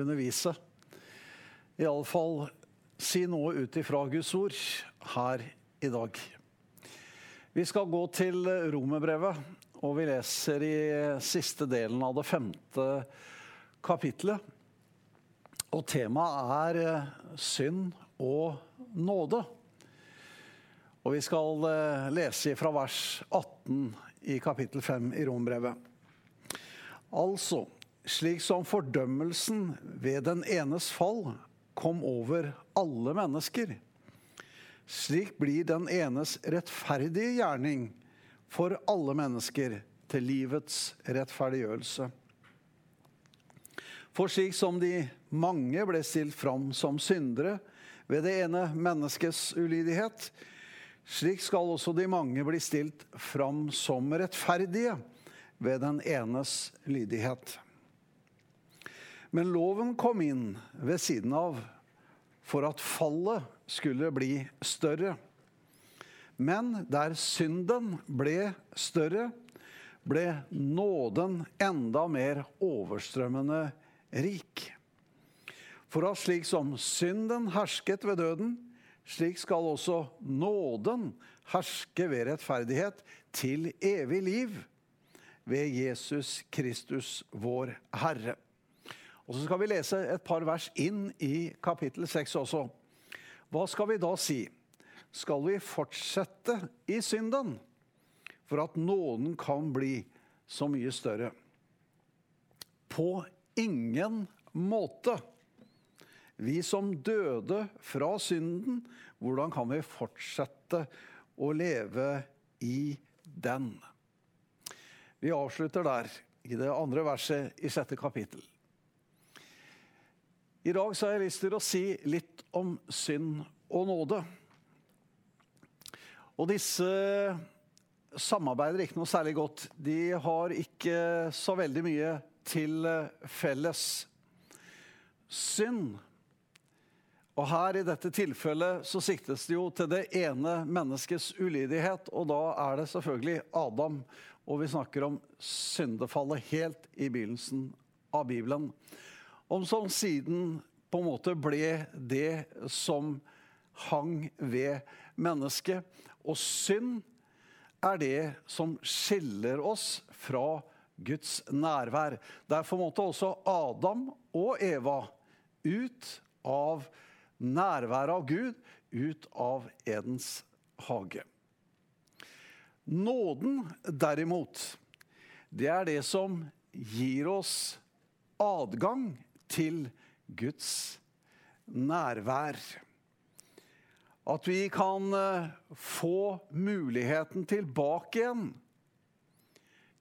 undervise, iallfall si noe ut ifra Guds ord her i dag. Vi skal gå til romerbrevet, og vi leser i siste delen av det femte kapitlet. Og temaet er eh, synd og nåde. Og vi skal eh, lese fra vers 18 i kapittel 5 i rombrevet. Altså, slik som fordømmelsen ved den enes fall kom over alle mennesker, slik blir den enes rettferdige gjerning for alle mennesker til livets rettferdiggjørelse. For slik som de mange ble stilt fram som syndere ved det ene menneskets ulydighet, slik skal også de mange bli stilt fram som rettferdige ved den enes lydighet. Men loven kom inn ved siden av for at fallet skulle bli større. Men der synden ble større, ble nåden enda mer overstrømmende rik. For at slik som synden hersket ved døden, slik skal også nåden herske ved rettferdighet til evig liv ved Jesus Kristus, vår Herre. Og Så skal vi lese et par vers inn i kapittel 6 også. Hva skal vi da si? Skal vi fortsette i synden for at nåden kan bli så mye større? På ingen måte. Vi som døde fra synden, hvordan kan vi fortsette å leve i den? Vi avslutter der, i det andre verset i sjette kapittel. I dag så har jeg lyst til å si litt om synd og nåde. Og disse samarbeider ikke noe særlig godt. De har ikke så veldig mye til felles. Synd og her i dette tilfellet så siktes det jo til det ene menneskets ulydighet, og da er det selvfølgelig Adam. Og vi snakker om syndefallet helt i begynnelsen av Bibelen om som siden på en måte ble det som hang ved mennesket. Og synd er det som skiller oss fra Guds nærvær. Derfor måtte også Adam og Eva ut av nærværet av Gud, ut av Edens hage. Nåden, derimot, det er det som gir oss adgang til Guds nærvær. At vi kan eh, få muligheten tilbake igjen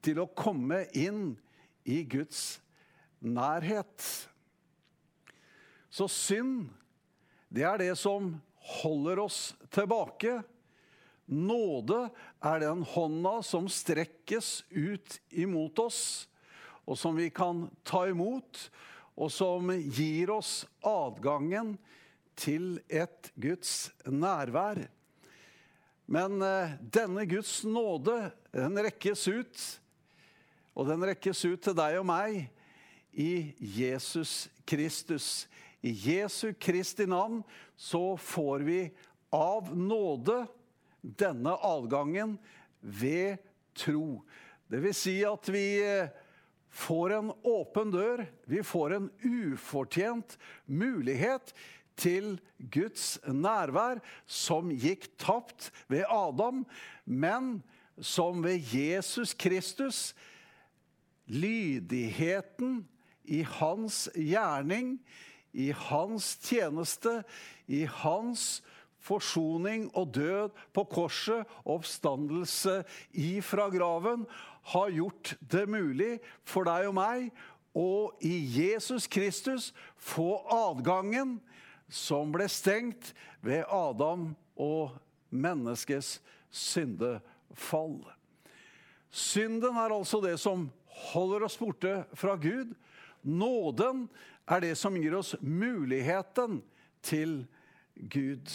til å komme inn i Guds nærhet. Så synd, det er det som holder oss tilbake. Nåde er den hånda som strekkes ut imot oss, og som vi kan ta imot og som gir oss adgangen til et Guds nærvær. Men eh, denne Guds nåde, den rekkes ut, og den rekkes ut til deg og meg i Jesus Kristus. I Jesu Kristi navn så får vi av nåde denne adgangen ved tro. Det vil si at vi eh, får en åpen dør. Vi får en ufortjent mulighet til Guds nærvær, som gikk tapt ved Adam, men som ved Jesus Kristus Lydigheten i hans gjerning, i hans tjeneste, i hans forsoning og død på korset, oppstandelse ifra graven, har gjort det mulig for deg og meg og i Jesus Kristus få adgangen som ble stengt ved Adam og menneskets syndefall. Synden er altså det som holder oss borte fra Gud. Nåden er det som gir oss muligheten til Gud.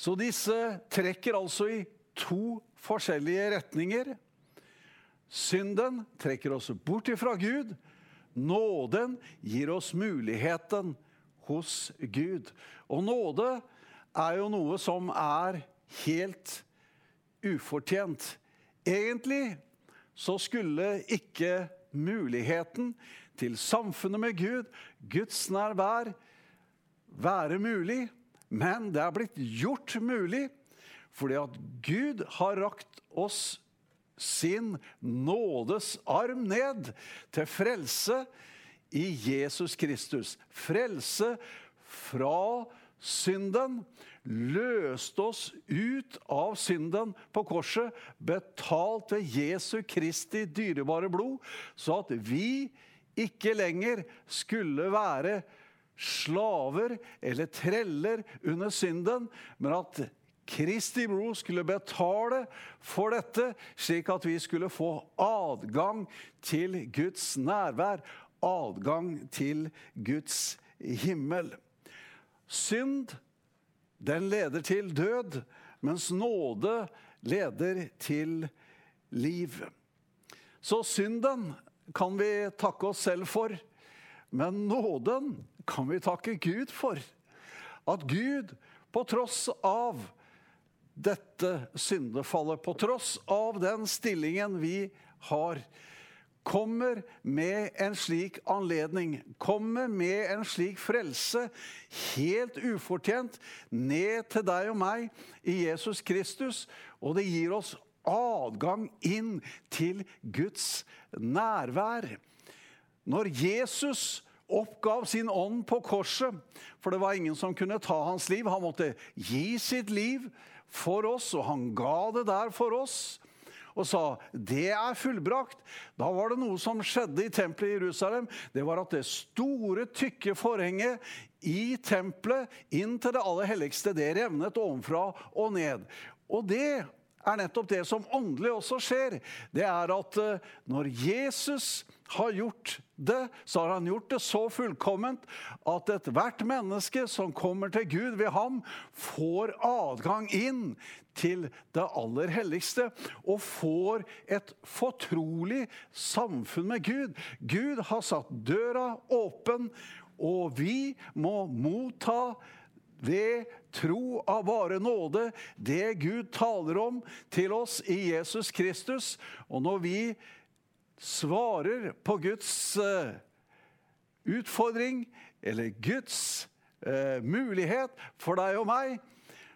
Så disse trekker altså i to forskjellige retninger. Synden trekker oss bort ifra Gud. Nåden gir oss muligheten hos Gud. Og nåde er jo noe som er helt ufortjent. Egentlig så skulle ikke muligheten til samfunnet med Gud, Guds nærvær, være mulig, men det er blitt gjort mulig fordi at Gud har rakt oss sin nådes arm ned til frelse i Jesus Kristus. Frelse fra synden løste oss ut av synden på korset, betalt ved Jesu Kristi dyrebare blod, så at vi ikke lenger skulle være slaver eller treller under synden, men at Kristi blod skulle betale for dette, slik at vi skulle få adgang til Guds nærvær, adgang til Guds himmel. Synd den leder til død, mens nåde leder til liv. Så synden kan vi takke oss selv for, men nåden kan vi takke Gud for. At Gud, på tross av dette syndefallet, på tross av den stillingen vi har, kommer med en slik anledning, kommer med en slik frelse, helt ufortjent, ned til deg og meg i Jesus Kristus. Og det gir oss adgang inn til Guds nærvær. Når Jesus oppgav sin ånd på korset, for det var ingen som kunne ta hans liv, han måtte gi sitt liv for oss, og han ga det der for oss og sa det er fullbrakt. Da var det noe som skjedde i tempelet i Jerusalem. Det var at det store, tykke forhenget i tempelet inn til det aller helligste, det revnet ovenfra og ned. Og det er nettopp det som åndelig også skjer. Det er at eh, når Jesus har gjort det, så har han gjort det så fullkomment at ethvert menneske som kommer til Gud ved ham, får adgang inn til det aller helligste og får et fortrolig samfunn med Gud. Gud har satt døra åpen, og vi må motta ved tro av bare nåde det Gud taler om til oss i Jesus Kristus. Og når vi svarer på Guds uh, utfordring, eller Guds uh, mulighet for deg og meg,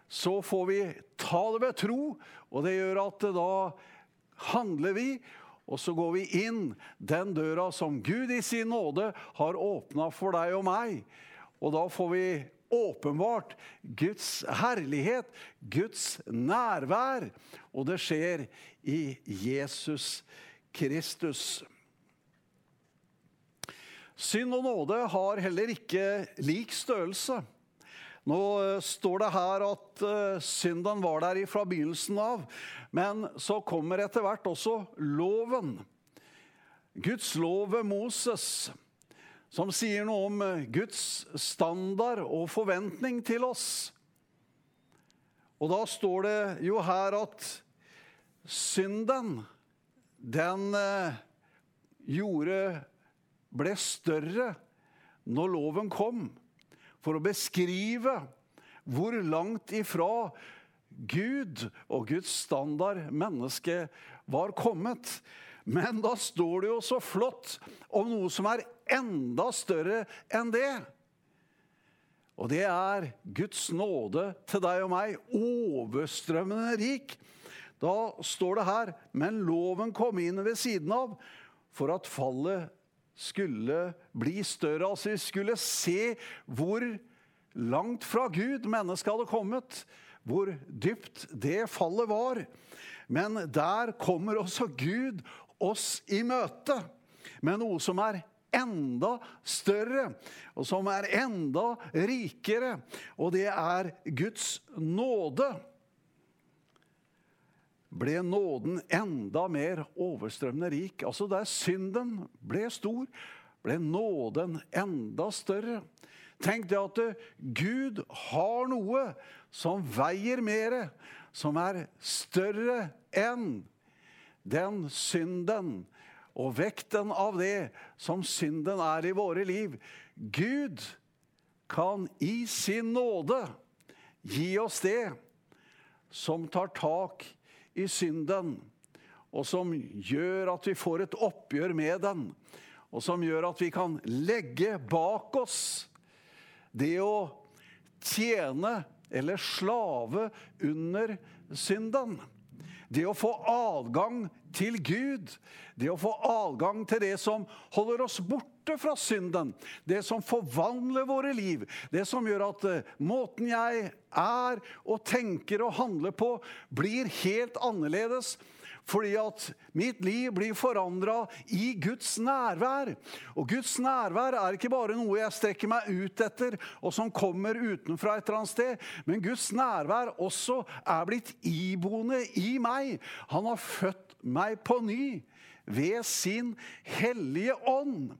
så får vi ta det ved tro, og det gjør at da handler vi. Og så går vi inn den døra som Gud i sin nåde har åpna for deg og meg. Og da får vi åpenbart Guds herlighet, Guds nærvær. Og det skjer i Jesus Kristus. Synd og nåde har heller ikke lik størrelse. Nå eh, står det her at uh, synden var der fra begynnelsen av, men så kommer etter hvert også loven. Guds lov ved Moses som sier noe om eh, Guds standard og forventning til oss. Og da står det jo her at synden, den eh, gjorde ble større når loven kom, for å beskrive hvor langt ifra Gud og Guds standard mennesket var kommet. Men da står det jo så flott om noe som er enda større enn det. Og det er Guds nåde til deg og meg, overstrømmende rik. Da står det her Men loven kom inn ved siden av for at fallet skulle bli større. Altså vi skulle se hvor langt fra Gud mennesket hadde kommet. Hvor dypt det fallet var. Men der kommer også Gud oss i møte. med noe som er enda større, og som er enda rikere, og det er Guds nåde. Ble nåden enda mer overstrømmende rik? Altså der synden ble stor, ble nåden enda større. Tenk det at Gud har noe som veier mer, som er større enn den synden og vekten av det som synden er i våre liv. Gud kan i sin nåde gi oss det som tar tak i synden, og som gjør at vi får et oppgjør med den, og som gjør at vi kan legge bak oss det å tjene eller slave under synden. Det å få adgang til Gud, det å få adgang til det som holder oss borte fra synden, det som forvandler våre liv, det som gjør at uh, måten jeg er og tenker og handler på, blir helt annerledes. Fordi at mitt liv blir forandra i Guds nærvær. Og Guds nærvær er ikke bare noe jeg strekker meg ut etter, og som kommer utenfra et eller annet sted. Men Guds nærvær også er blitt iboende i meg. Han har født meg på ny ved sin hellige ånd.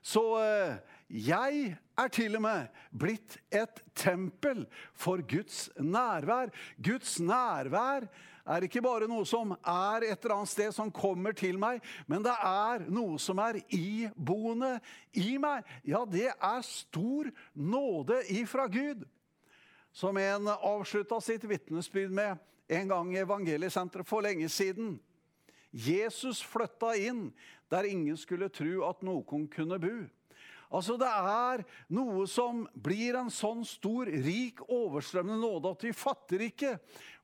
Så eh, jeg er til og med blitt et tempel for Guds nærvær. Guds nærvær er ikke bare noe som er et eller annet sted som kommer til meg, men det er noe som er iboende i meg. Ja, det er stor nåde ifra Gud. Som en avslutta sitt vitnesbyrd med en gang i Evangeliesenteret for lenge siden. Jesus flytta inn der ingen skulle tro at noen kunne bo. Altså Det er noe som blir en sånn stor, rik, overstrømmende nåde at vi fatter ikke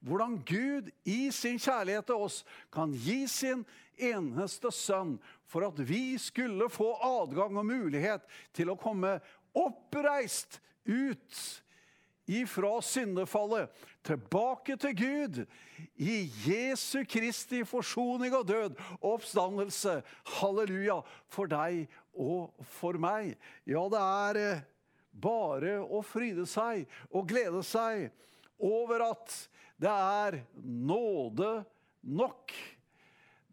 hvordan Gud i sin kjærlighet til oss kan gi sin eneste sønn for at vi skulle få adgang og mulighet til å komme oppreist ut ifra syndefallet, tilbake til Gud, i Jesu Kristi forsoning og død oppstandelse. Halleluja for deg og for meg. Ja, det er eh, bare å fryde seg og glede seg over at det er nåde nok.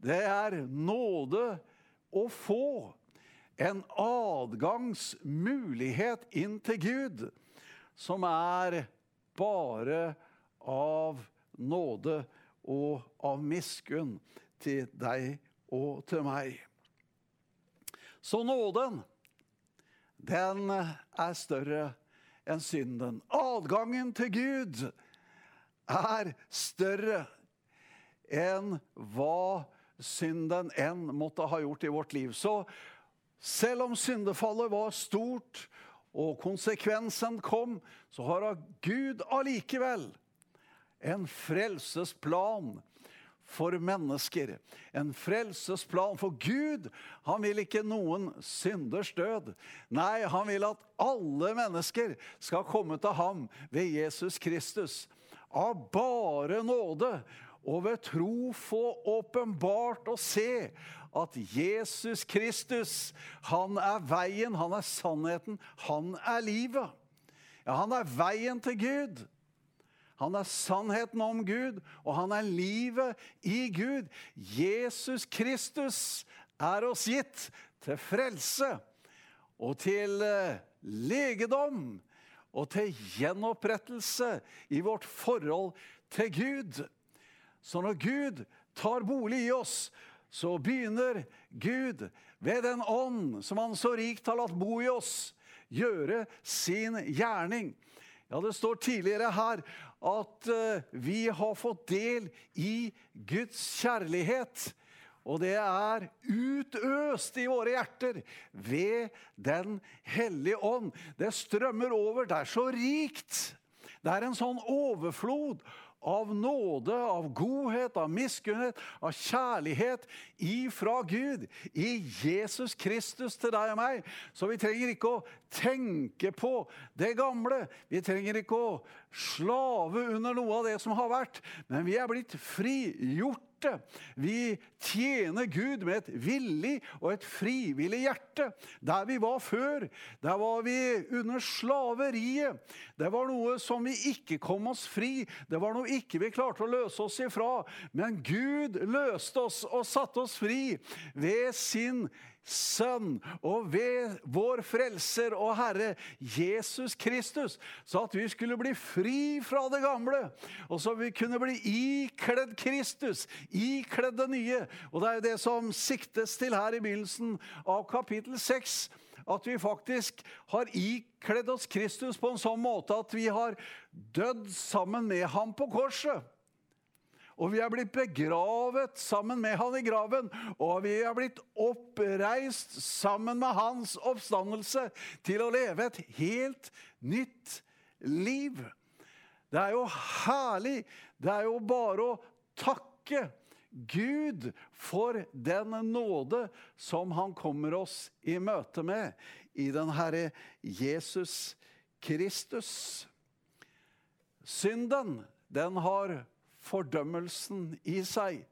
Det er nåde å få en adgangsmulighet inn til Gud som er bare av nåde og av miskunn til deg og til meg. Så nåden, den er større enn synden. Adgangen til Gud er større enn hva synden enn måtte ha gjort i vårt liv. Så selv om syndefallet var stort, og konsekvensen kom, så har Gud allikevel en frelsesplan for mennesker. En frelsesplan for Gud. Han vil ikke noen synders død. Nei, han vil at alle mennesker skal komme til ham ved Jesus Kristus. Av bare nåde og ved tro få åpenbart og se at Jesus Kristus, han er veien, han er sannheten, han er livet. Ja, han er veien til Gud. Han er sannheten om Gud, og han er livet i Gud. Jesus Kristus er oss gitt til frelse og til eh, legedom og til gjenopprettelse i vårt forhold til Gud. Så når Gud tar bolig i oss, så begynner Gud ved den ånd som han så rikt har latt bo i oss, gjøre sin gjerning. Ja, Det står tidligere her at uh, vi har fått del i Guds kjærlighet. Og det er utøst i våre hjerter ved Den hellige ånd. Det strømmer over. Det er så rikt. Det er en sånn overflod av nåde, av godhet, av miskunnhet, av kjærlighet ifra Gud i Jesus Kristus til deg og meg. Så vi trenger ikke å tenke på det gamle. Vi trenger ikke å slave under noe av det som har vært, men vi er blitt frigjort hjerte. Vi tjener Gud med et villig og et frivillig hjerte. Der vi var før, der var vi under slaveriet. Det var noe som vi ikke kom oss fri. Det var noe ikke vi klarte å løse oss ifra. Men Gud løste oss og satte oss fri ved sin Sønn og ved vår Frelser og Herre Jesus Kristus, så at vi skulle bli fri fra det gamle, og så vi kunne bli ikledd Kristus, ikledd det nye. Og det er jo det som siktes til her i begynnelsen av kapittel 6 at vi faktisk har ikledd oss Kristus på en sånn måte at vi har dødd sammen med ham på korset. Og vi er blitt begravet sammen med han i graven. Og vi er blitt oppreist sammen med hans oppstandelse til å leve et helt nytt liv. Det er jo herlig. Det er jo bare å takke Gud for den nåde som han kommer oss i møte med i den Herre Jesus Kristus. Synden, den har fordømmelsen i seg.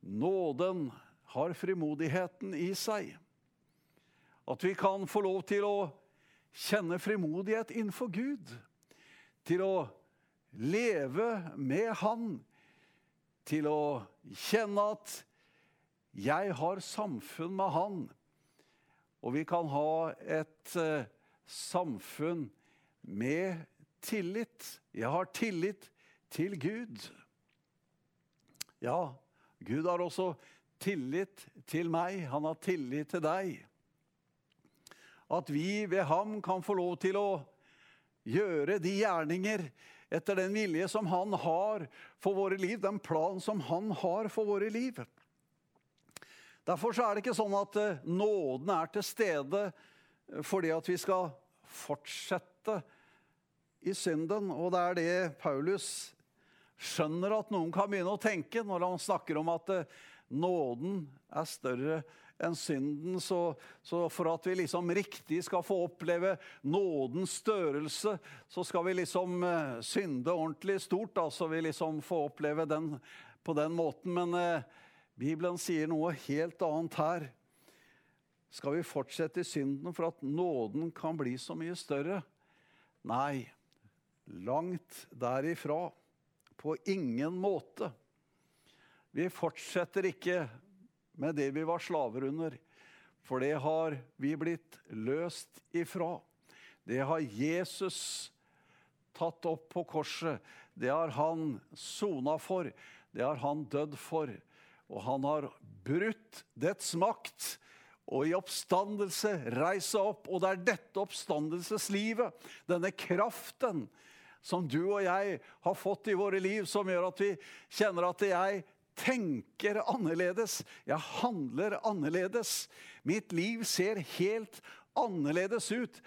Nåden har frimodigheten i seg. At vi kan få lov til å kjenne frimodighet innenfor Gud. Til å leve med Han. Til å kjenne at jeg har samfunn med Han. Og vi kan ha et uh, samfunn med tillit. Jeg har tillit til Gud. Ja, Gud har også tillit til meg. Han har tillit til deg. At vi ved ham kan få lov til å gjøre de gjerninger etter den vilje som han har for våre liv, den plan som han har for våre liv. Derfor er det ikke sånn at eh, nåden er til stede fordi at vi skal fortsette i synden. Og det er det Paulus skjønner at noen kan begynne å tenke når han snakker om at eh, nåden er større enn synden. Så, så, for at vi liksom riktig skal få oppleve nådens størrelse, så skal vi liksom uh, synde ordentlig stort. Da, så vi liksom får oppleve den på den måten. Men eh, Bibelen sier noe helt annet her. Skal vi fortsette i synden for at nåden kan bli så mye større? Nei, langt derifra. På ingen måte. Vi fortsetter ikke med det vi var slaver under, for det har vi blitt løst ifra. Det har Jesus tatt opp på korset. Det har han sona for. Det har han dødd for. Og han har brutt dets makt og i oppstandelse reise opp. Og det er dette oppstandelseslivet, denne kraften, som du og jeg har fått i våre liv, som gjør at vi kjenner at jeg tenker annerledes. Jeg handler annerledes. Mitt liv ser helt annerledes ut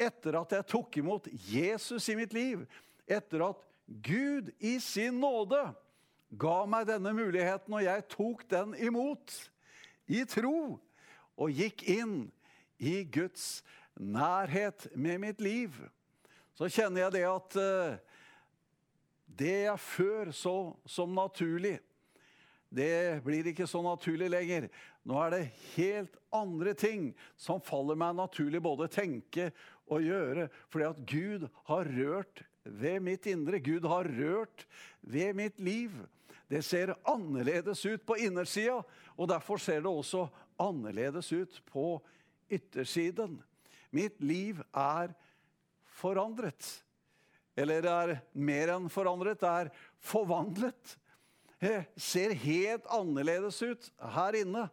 etter at jeg tok imot Jesus i mitt liv. Etter at Gud i sin nåde ga meg denne muligheten, og jeg tok den imot i tro og gikk inn i Guds nærhet med mitt liv så kjenner jeg det at uh, det jeg før så som naturlig, det blir ikke så naturlig lenger. Nå er det helt andre ting som faller meg naturlig både tenke og gjøre, fordi at Gud har rørt ved mitt indre. Gud har rørt ved mitt liv. Det ser annerledes ut på innersida, og derfor ser det også annerledes ut på yttersiden. Mitt liv er annerledes forandret. Eller det er mer enn forandret, det er forvandlet. Ser helt annerledes ut her inne.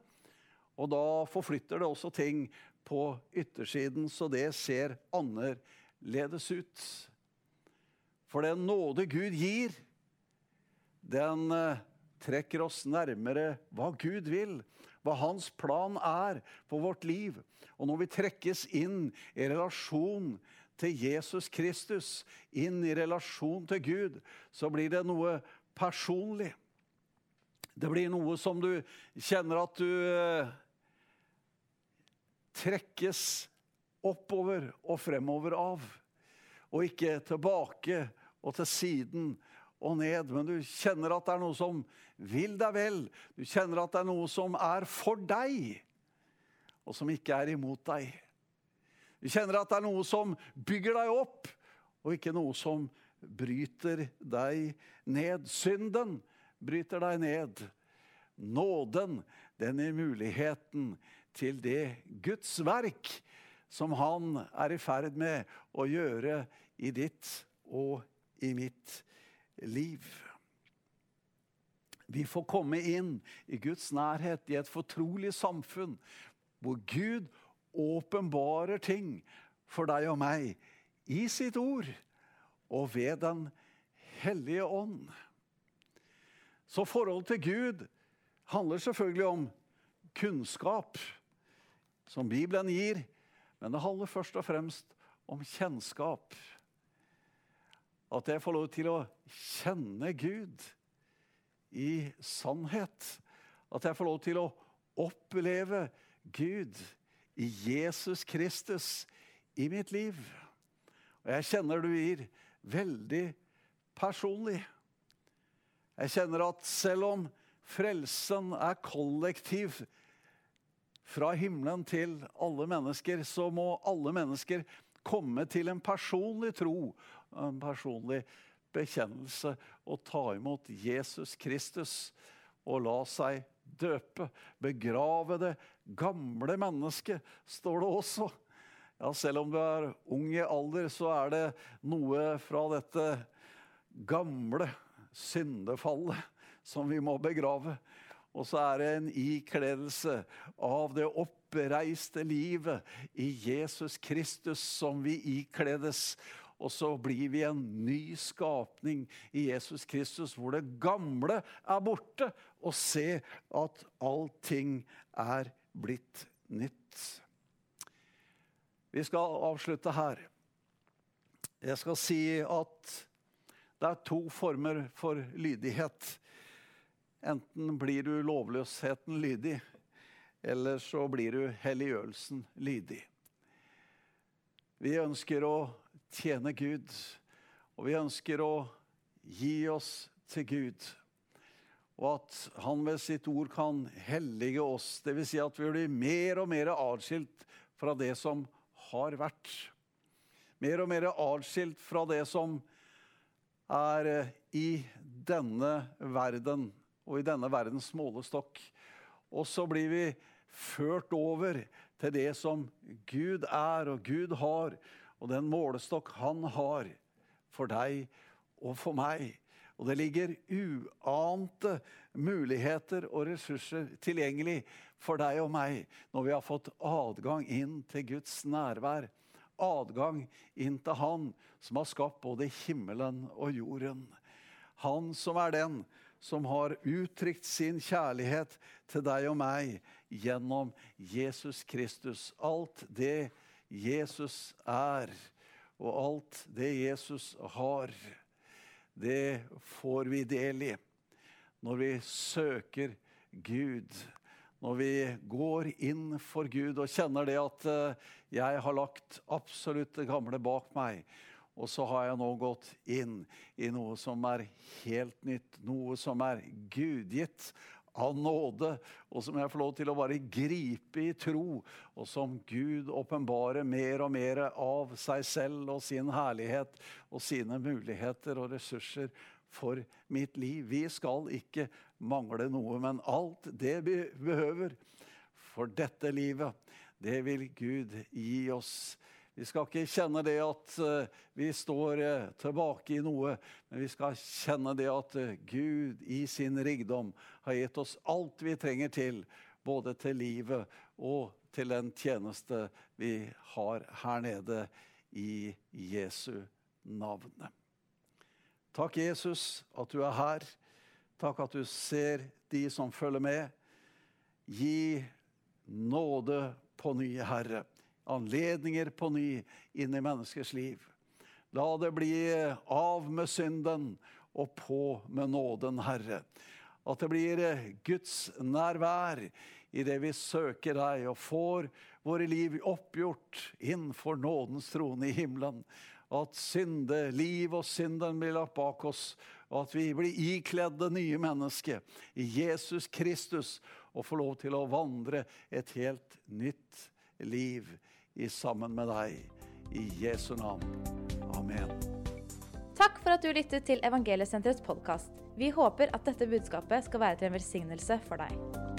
Og da forflytter det også ting på yttersiden, så det ser annerledes ut. For den nåde Gud gir, den eh, trekker oss nærmere hva Gud vil, hva hans plan er for vårt liv. Og når vi trekkes inn i relasjon til Jesus Kristus, inn i relasjon til Gud, så blir det noe personlig. Det blir noe som du kjenner at du eh, trekkes oppover og fremover av. Og ikke tilbake og til siden og ned, men du kjenner at det er noe som vil deg vel. Du kjenner at det er noe som er for deg, og som ikke er imot deg. Du kjenner at det er noe som bygger deg opp, og ikke noe som bryter deg ned. Synden bryter deg ned. Nåden, den er muligheten til det Guds verk som han er i ferd med å gjøre i ditt og i mitt liv. Vi får komme inn i Guds nærhet i et fortrolig samfunn hvor Gud åpenbarer ting for deg og meg i sitt ord og ved Den hellige ånd. Så forholdet til Gud handler selvfølgelig om kunnskap, som Bibelen gir, men det handler først og fremst om kjennskap. At jeg får lov til å kjenne Gud i sannhet. At jeg får lov til å oppleve Gud i Jesus Kristus i mitt liv. Og jeg kjenner du gir veldig personlig. Jeg kjenner at selv om frelsen er kollektiv fra himmelen til alle mennesker, så må alle mennesker komme til en personlig tro, en personlig bekjennelse, og ta imot Jesus Kristus og la seg døpe. Begrave det gamle mennesket, står det også. Ja, selv om du er ung i alder, så er det noe fra dette gamle syndefallet som vi må begrave. Og så er det en ikledelse av det oppreiste livet i Jesus Kristus som vi ikledes. Og så blir vi en ny skapning i Jesus Kristus, hvor det gamle er borte, og se at allting er blitt nytt. Vi skal avslutte her. Jeg skal si at det er to former for lydighet. Enten blir du lovløsheten lydig, eller så blir du helliggjørelsen lydig. Vi ønsker å tjene Gud, og vi ønsker å gi oss til Gud. Og at Han ved sitt ord kan hellige oss, dvs. Si at vi blir mer og mer atskilt fra det som har vært. Mer og mer atskilt fra det som er i denne verden og i denne verdens målestokk. Og så blir vi ført over til det som Gud er og Gud har, og den målestokk han har for deg og for meg. Og det ligger uante muligheter og ressurser tilgjengelig for deg og meg når vi har fått adgang inn til Guds nærvær. Adgang inn til Han som har skapt både himmelen og jorden. Han som er den som har uttrykt sin kjærlighet til deg og meg gjennom Jesus Kristus. Alt det Jesus er, og alt det Jesus har, det får vi del i når vi søker Gud. Når vi går inn for Gud og kjenner det at eh, jeg har lagt absolutt det gamle bak meg og så har jeg nå gått inn i noe som er helt nytt, noe som er gudgitt av nåde, og som jeg får lov til å bare gripe i tro, og som Gud åpenbarer mer og mer av seg selv og sin herlighet og sine muligheter og ressurser for mitt liv. Vi skal ikke mangle noe, men alt det vi behøver for dette livet, det vil Gud gi oss vi skal ikke kjenne det at eh, vi står eh, tilbake i noe, men vi skal kjenne det at eh, Gud i sin rikdom har gitt oss alt vi trenger til, både til livet og til den tjeneste vi har her nede i Jesu navn. Takk, Jesus, at du er her. Takk at du ser de som følger med. Gi nåde på nye Herre anledninger på ny inn i menneskers liv. La det bli av med synden og på med nåden, Herre. At det blir Guds nærvær i det vi søker deg, og får våre liv oppgjort innenfor nådens trone i himmelen. At synde, liv og synden blir lagt bak oss, og at vi blir ikledd det nye mennesket i Jesus Kristus og får lov til å vandre et helt nytt liv sammen med deg. I Jesu navn. Amen. Takk for at du lyttet til Evangeliesenterets podkast. Vi håper at dette budskapet skal være til en velsignelse for deg.